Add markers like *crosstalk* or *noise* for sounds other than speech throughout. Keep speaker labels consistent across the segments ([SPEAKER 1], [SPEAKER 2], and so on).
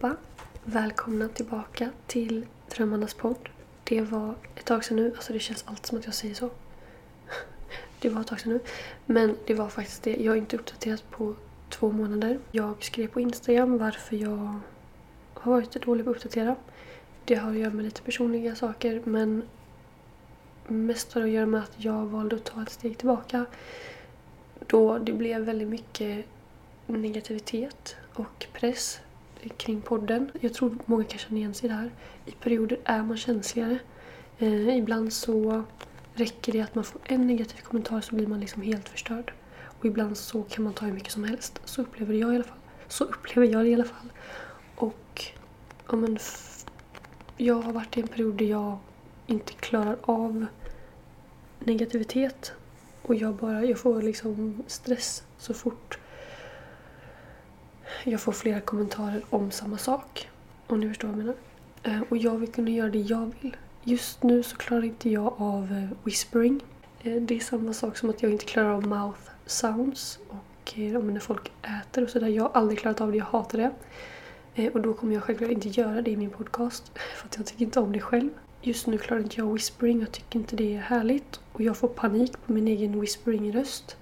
[SPEAKER 1] Allihopa! Välkomna tillbaka till Drömmarnas podd. Det var ett tag sedan nu, alltså det känns alltid som att jag säger så. *laughs* Det var ett tag sedan nu. Men det var faktiskt det. Jag har inte uppdaterat på två månader. Jag skrev på Instagram varför jag har varit dålig på att uppdatera. Det har att göra med lite personliga saker men mest har det att göra med att jag valde att ta ett steg tillbaka. Då det blev väldigt mycket negativitet och press kring podden. Jag tror många kan känna igen sig i det här. I perioder är man känsligare. Eh, ibland så räcker det att man får en negativ kommentar så blir man liksom helt förstörd. Och ibland så kan man ta hur mycket som helst. Så upplever jag i alla fall. Så upplever jag det i alla fall. Och ja, men jag har varit i en period där jag inte klarar av negativitet. Och jag bara, jag får liksom stress så fort jag får flera kommentarer om samma sak. Om ni förstår vad jag menar. Eh, och jag vill kunna göra det jag vill. Just nu så klarar inte jag av eh, whispering. Eh, det är samma sak som att jag inte klarar av mouth sounds. Och när folk äter och sådär. Jag har aldrig klarat av det, jag hatar det. Och då kommer jag självklart inte göra det i min podcast. *laughs* För att jag tycker inte om det själv. Just nu klarar inte jag whispering, jag tycker inte det är härligt. Och jag får panik på min egen whispering-röst.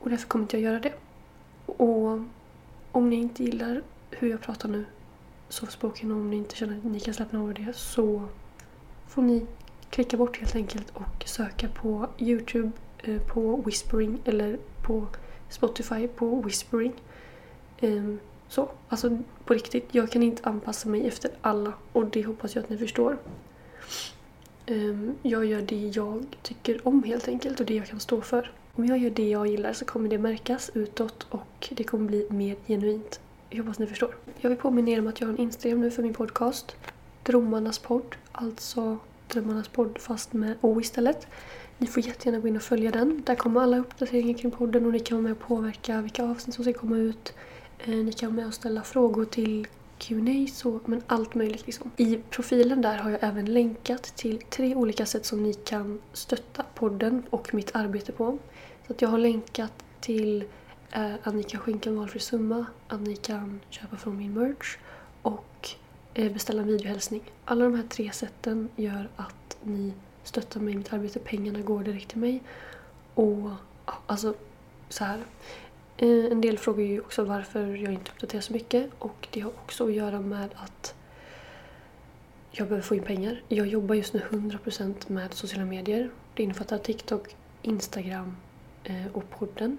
[SPEAKER 1] Och därför kommer inte jag göra det. Och om ni inte gillar hur jag pratar nu, softspåken, om ni inte känner att ni kan slappna av det, så får ni klicka bort helt enkelt och söka på Youtube eh, på Whispering eller på Spotify på Whispering. Ehm, så, alltså på riktigt, jag kan inte anpassa mig efter alla och det hoppas jag att ni förstår. Ehm, jag gör det jag tycker om helt enkelt och det jag kan stå för. Om jag gör det jag gillar så kommer det märkas utåt och det kommer bli mer genuint. Jag hoppas ni förstår. Jag vill påminna er om att jag har en Instagram nu för min podcast. Drömmarnas podd, alltså Drömmarnas podd fast med O istället. Ni får jättegärna gå in och följa den. Där kommer alla uppdateringar kring podden och ni kan vara med och påverka vilka avsnitt som ska komma ut. Eh, ni kan vara med och ställa frågor till Q&A så, men allt möjligt liksom. I profilen där har jag även länkat till tre olika sätt som ni kan stötta podden och mitt arbete på. Så att jag har länkat till eh, att ni kan skänka en valfri summa, att ni kan köpa från min merch och eh, beställa en videohälsning. Alla de här tre sätten gör att ni stöttar mig i mitt arbete. Pengarna går direkt till mig. Och alltså så här. Eh, en del frågar ju också varför jag inte uppdaterar så mycket och det har också att göra med att jag behöver få in pengar. Jag jobbar just nu 100% med sociala medier. Det innefattar TikTok, Instagram eh, och podden.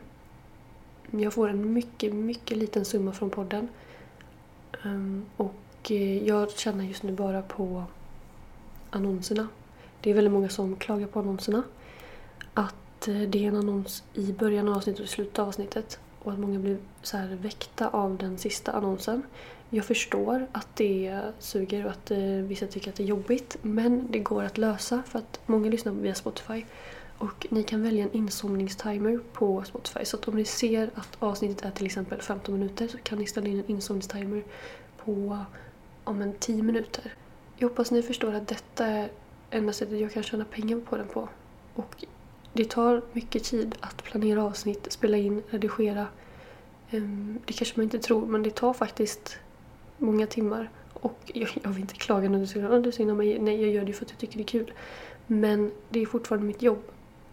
[SPEAKER 1] Jag får en mycket, mycket liten summa från podden. Ehm, och eh, jag tjänar just nu bara på annonserna. Det är väldigt många som klagar på annonserna. Att det är en annons i början av avsnittet och i slutet av avsnittet. Och att många blir så här väckta av den sista annonsen. Jag förstår att det suger och att eh, vissa tycker att det är jobbigt. Men det går att lösa för att många lyssnar via Spotify. Och ni kan välja en insomningstimer på Spotify. Så att om ni ser att avsnittet är till exempel 15 minuter så kan ni ställa in en insomningstimer på om en 10 minuter. Jag hoppas ni förstår att detta är enda sättet jag kan tjäna pengar på den på. Och det tar mycket tid att planera avsnitt, spela in, redigera. Ehm, det kanske man inte tror, men det tar faktiskt många timmar. Och jag, jag vill inte klaga när du säger att du synd mig. Nej, jag gör det för att jag tycker det är kul. Men det är fortfarande mitt jobb.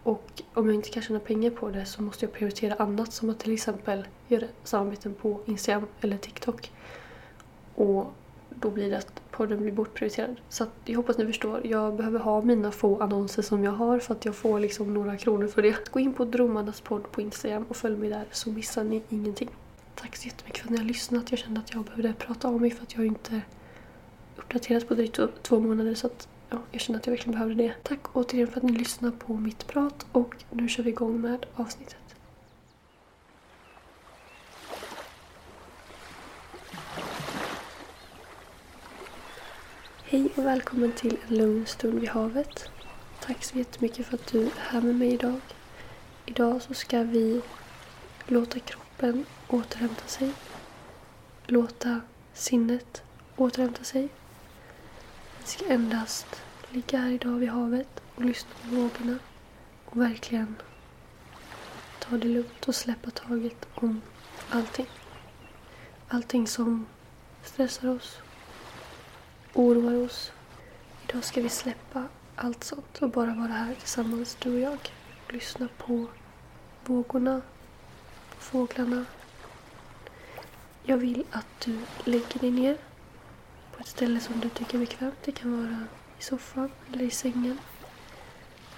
[SPEAKER 1] Och om jag inte kan tjäna pengar på det så måste jag prioritera annat som att till exempel göra samarbeten på Instagram eller TikTok. Och då blir det att podden blir bortprioriterad. Så att jag hoppas ni förstår. Jag behöver ha mina få annonser som jag har för att jag får liksom några kronor för det. Gå in på Dromarnas podd på Instagram och följ mig där så missar ni ingenting. Tack så jättemycket för att ni har lyssnat. Jag kände att jag behövde prata om mig för att jag inte uppdaterat på drygt två månader så att ja, jag kände att jag verkligen behövde det. Tack återigen för att ni lyssnar på mitt prat och nu kör vi igång med avsnittet. Hej och välkommen till en lugn stund vid havet. Tack så jättemycket för att du är här med mig idag. Idag så ska vi låta kroppen återhämta sig. Låta sinnet återhämta sig. Vi ska endast ligga här idag vid havet och lyssna på vågorna och verkligen ta det lugnt och släppa taget om allting. Allting som stressar oss, oroar oss. Idag ska vi släppa allt sånt och bara vara här tillsammans, du och jag. Och lyssna på vågorna, på fåglarna. Jag vill att du lägger dig ner på ett ställe som du tycker är bekvämt. Det kan vara i soffan eller i sängen.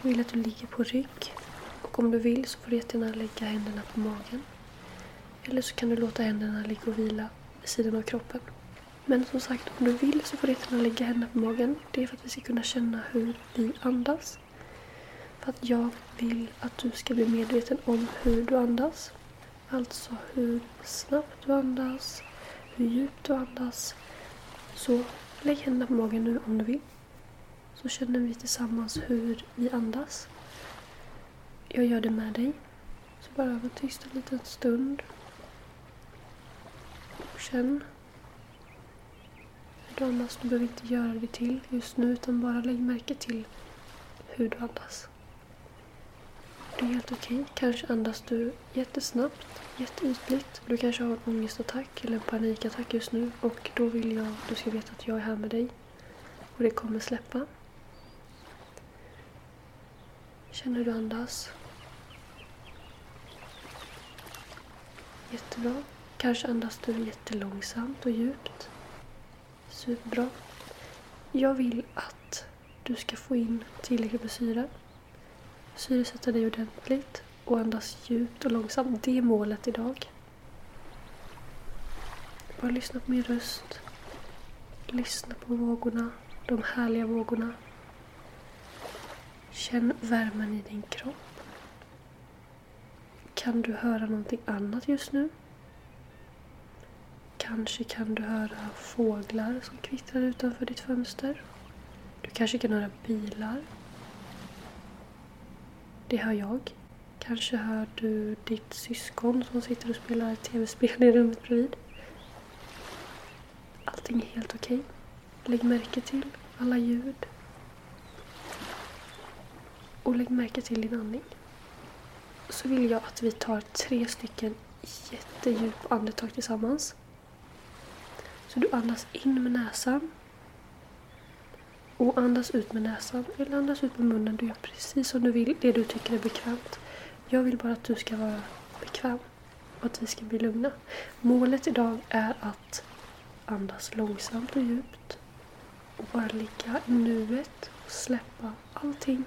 [SPEAKER 1] Jag vill att du ligger på rygg. Och om du vill så får du jättegärna lägga händerna på magen. Eller så kan du låta händerna ligga och vila vid sidan av kroppen. Men som sagt, om du vill så får du jättegärna lägga händerna på magen. Det är för att vi ska kunna känna hur vi andas. För att jag vill att du ska bli medveten om hur du andas. Alltså hur snabbt du andas, hur djupt du andas. Så lägg händerna på magen nu om du vill. Så känner vi tillsammans hur vi andas. Jag gör det med dig. Så bara var tyst en liten stund. Och känn du andas. Du behöver inte göra det till just nu utan bara lägg märke till hur du andas. Det är helt okej. Okay. Kanske andas du jättesnabbt, jätteytligt. Du kanske har en ångestattack eller en panikattack just nu och då vill jag att du ska veta att jag är här med dig. Och det kommer släppa. Känn hur du andas. Jättebra. Kanske andas du jättelångsamt och djupt. Superbra. Jag vill att du ska få in tillräckligt med syre. Syresätta dig ordentligt och andas djupt och långsamt. Det är målet idag. Bara lyssna på min röst. Lyssna på vågorna, de härliga vågorna. Känn värmen i din kropp. Kan du höra någonting annat just nu? Kanske kan du höra fåglar som kvittrar utanför ditt fönster. Du kanske kan höra bilar. Det hör jag. Kanske hör du ditt syskon som sitter och spelar ett tv-spel i rummet bredvid. Allting är helt okej. Okay. Lägg märke till alla ljud. Och lägg märke till din andning. Så vill jag att vi tar tre stycken jättedjupa andetag tillsammans. Så du andas in med näsan. Och andas ut med näsan. Eller andas ut med munnen. Du gör precis som du vill. Det du tycker är bekvämt. Jag vill bara att du ska vara bekväm. Och att vi ska bli lugna. Målet idag är att andas långsamt och djupt. Och bara ligga i nuet och släppa allting.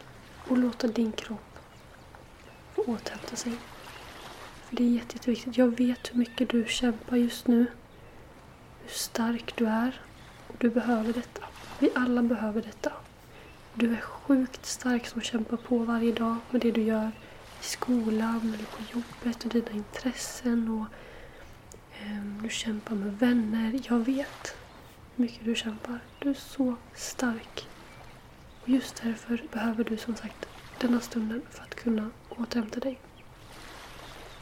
[SPEAKER 1] Och låta din kropp få återhämta sig. För det är jätte, jätteviktigt. Jag vet hur mycket du kämpar just nu hur stark du är. Du behöver detta. Vi alla behöver detta. Du är sjukt stark som kämpar på varje dag med det du gör i skolan eller på jobbet och dina intressen. och eh, Du kämpar med vänner. Jag vet hur mycket du kämpar. Du är så stark. Och just därför behöver du som sagt denna stunden för att kunna återhämta dig.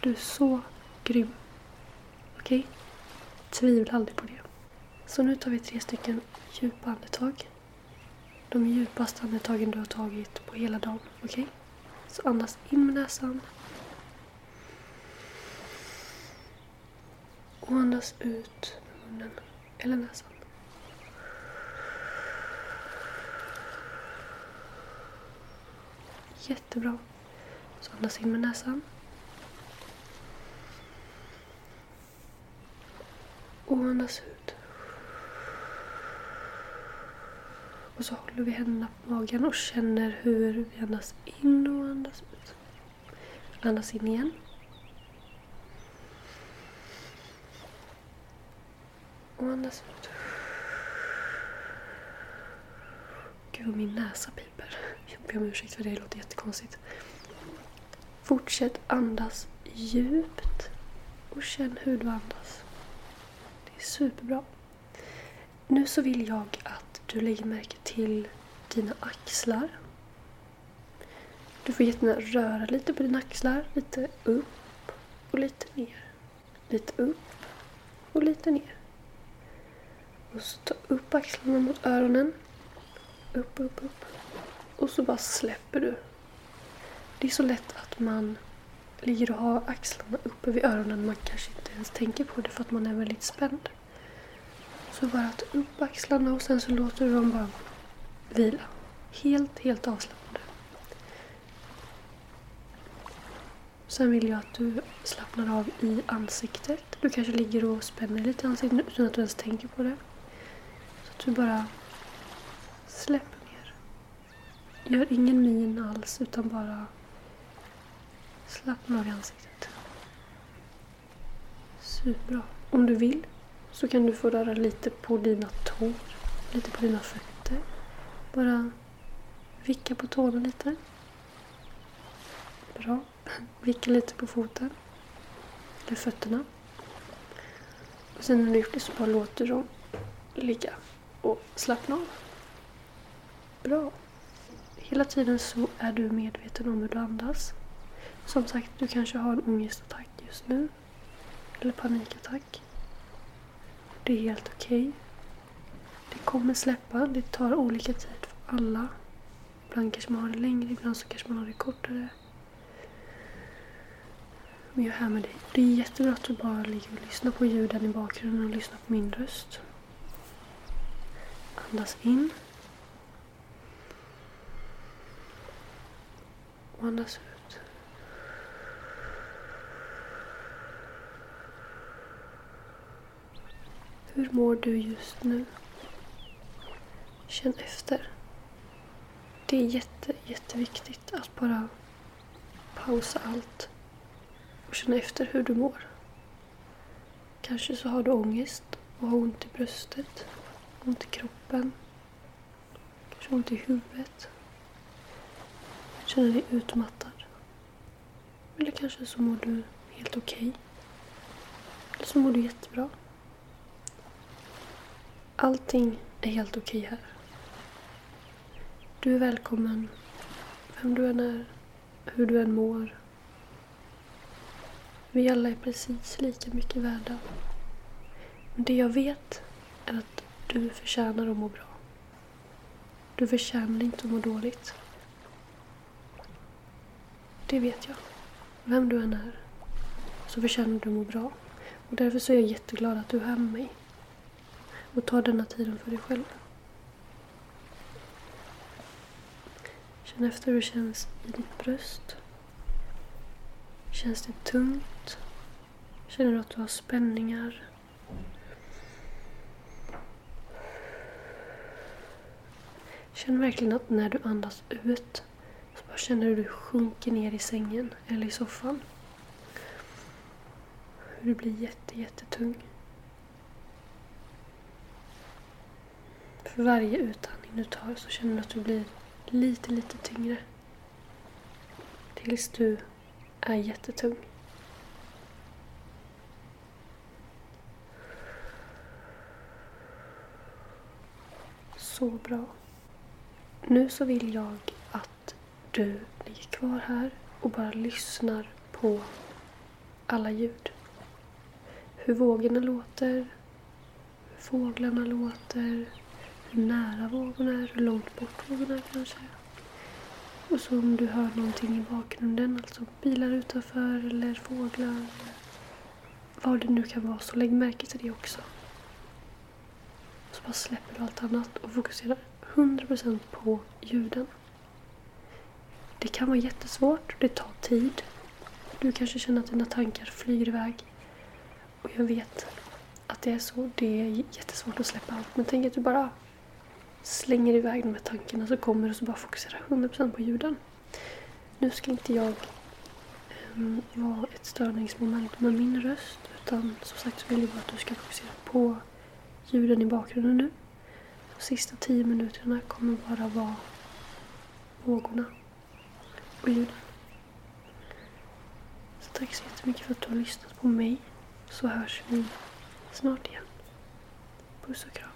[SPEAKER 1] Du är så grym. Okej? Okay? Tvivla aldrig på det. Så nu tar vi tre stycken djupa andetag. De djupaste andetagen du har tagit på hela dagen. Okej? Okay? Så andas in med näsan. Och andas ut med munnen eller näsan. Jättebra. Så andas in med näsan. Och andas ut. Och så håller vi händerna på magen och känner hur vi andas in och andas ut. Andas in igen. Och andas ut. Gud, min näsa piper. Jag ber om ursäkt för det, det låter jättekonstigt. Fortsätt andas djupt och känn hur du andas. Det är superbra. Nu så vill jag att du lägger märke till dina axlar. Du får jättegärna röra lite på dina axlar. Lite upp och lite ner. Lite upp och lite ner. Och så ta upp axlarna mot öronen. Upp, upp, upp. Och så bara släpper du. Det är så lätt att man ligger och har axlarna uppe vid öronen. Man kanske inte ens tänker på det för att man är väldigt spänd. Så bara ta upp axlarna och sen så låter du dem bara vila. Helt, helt avslappnade. Sen vill jag att du slappnar av i ansiktet. Du kanske ligger och spänner lite i ansiktet utan att du ens tänker på det. Så att du bara släpper ner. Gör ingen min alls utan bara slappna av i ansiktet. Superbra. Om du vill så kan du få röra lite på dina tår, lite på dina fötter. Bara vicka på tårna lite. Bra. Vicka lite på foten. Eller fötterna. Och sen när du gjort det så bara låter du dem ligga och slappna av. Bra. Hela tiden så är du medveten om hur du andas. Som sagt, du kanske har en ångestattack just nu. Eller panikattack. Det är helt okej. Okay. Det kommer släppa. Det tar olika tid för alla. Ibland kanske man har det längre, ibland så kanske man har det kortare. Men jag är här med dig. Det är jättebra att du bara ligger och lyssnar på ljuden i bakgrunden och lyssnar på min röst. Andas in. Och andas ut. Hur mår du just nu? Känn efter. Det är jätte, jätteviktigt att bara pausa allt och känna efter hur du mår. Kanske så har du ångest och har ont i bröstet, ont i kroppen, kanske ont i huvudet. Känner dig utmattad. Eller kanske så mår du helt okej. Okay. Eller så mår du jättebra. Allting är helt okej okay här. Du är välkommen, vem du än är, hur du än mår. Vi alla är precis lika mycket värda. Men det jag vet är att du förtjänar att må bra. Du förtjänar inte att må dåligt. Det vet jag. Vem du än är så förtjänar du att må bra. Och därför så är jag jätteglad att du är här med mig. Och ta denna tiden för dig själv. Känn efter hur det känns i ditt bröst. Känns det tungt? Känner du att du har spänningar? Känn verkligen att när du andas ut så bara känner du hur du sjunker ner i sängen eller i soffan. Hur du blir jätte, jättetung. För varje utandning du tar så känner du att du blir lite, lite tyngre. Tills du är jättetung. Så bra. Nu så vill jag att du ligger kvar här och bara lyssnar på alla ljud. Hur vågorna låter, hur fåglarna låter, hur nära vågorna är, hur långt bort vågorna är kanske. Och så om du hör någonting i bakgrunden, alltså bilar utanför eller fåglar. Vad det nu kan vara, så lägg märke till det också. Så bara släpper du allt annat och fokuserar 100% på ljuden. Det kan vara jättesvårt, det tar tid. Du kanske känner att dina tankar flyger iväg. Och jag vet att det är så. Det är jättesvårt att släppa allt. Men tänk att du bara slänger iväg de här tankarna så kommer och så bara fokuserar 100% på ljuden. Nu ska inte jag um, vara ett störningsmoment med min röst utan som sagt så vill jag bara att du ska fokusera på ljuden i bakgrunden nu. De sista tio minuterna kommer bara vara vågorna och ljuden. Så tack så jättemycket för att du har lyssnat på mig. Så hörs vi snart igen. Puss och kram.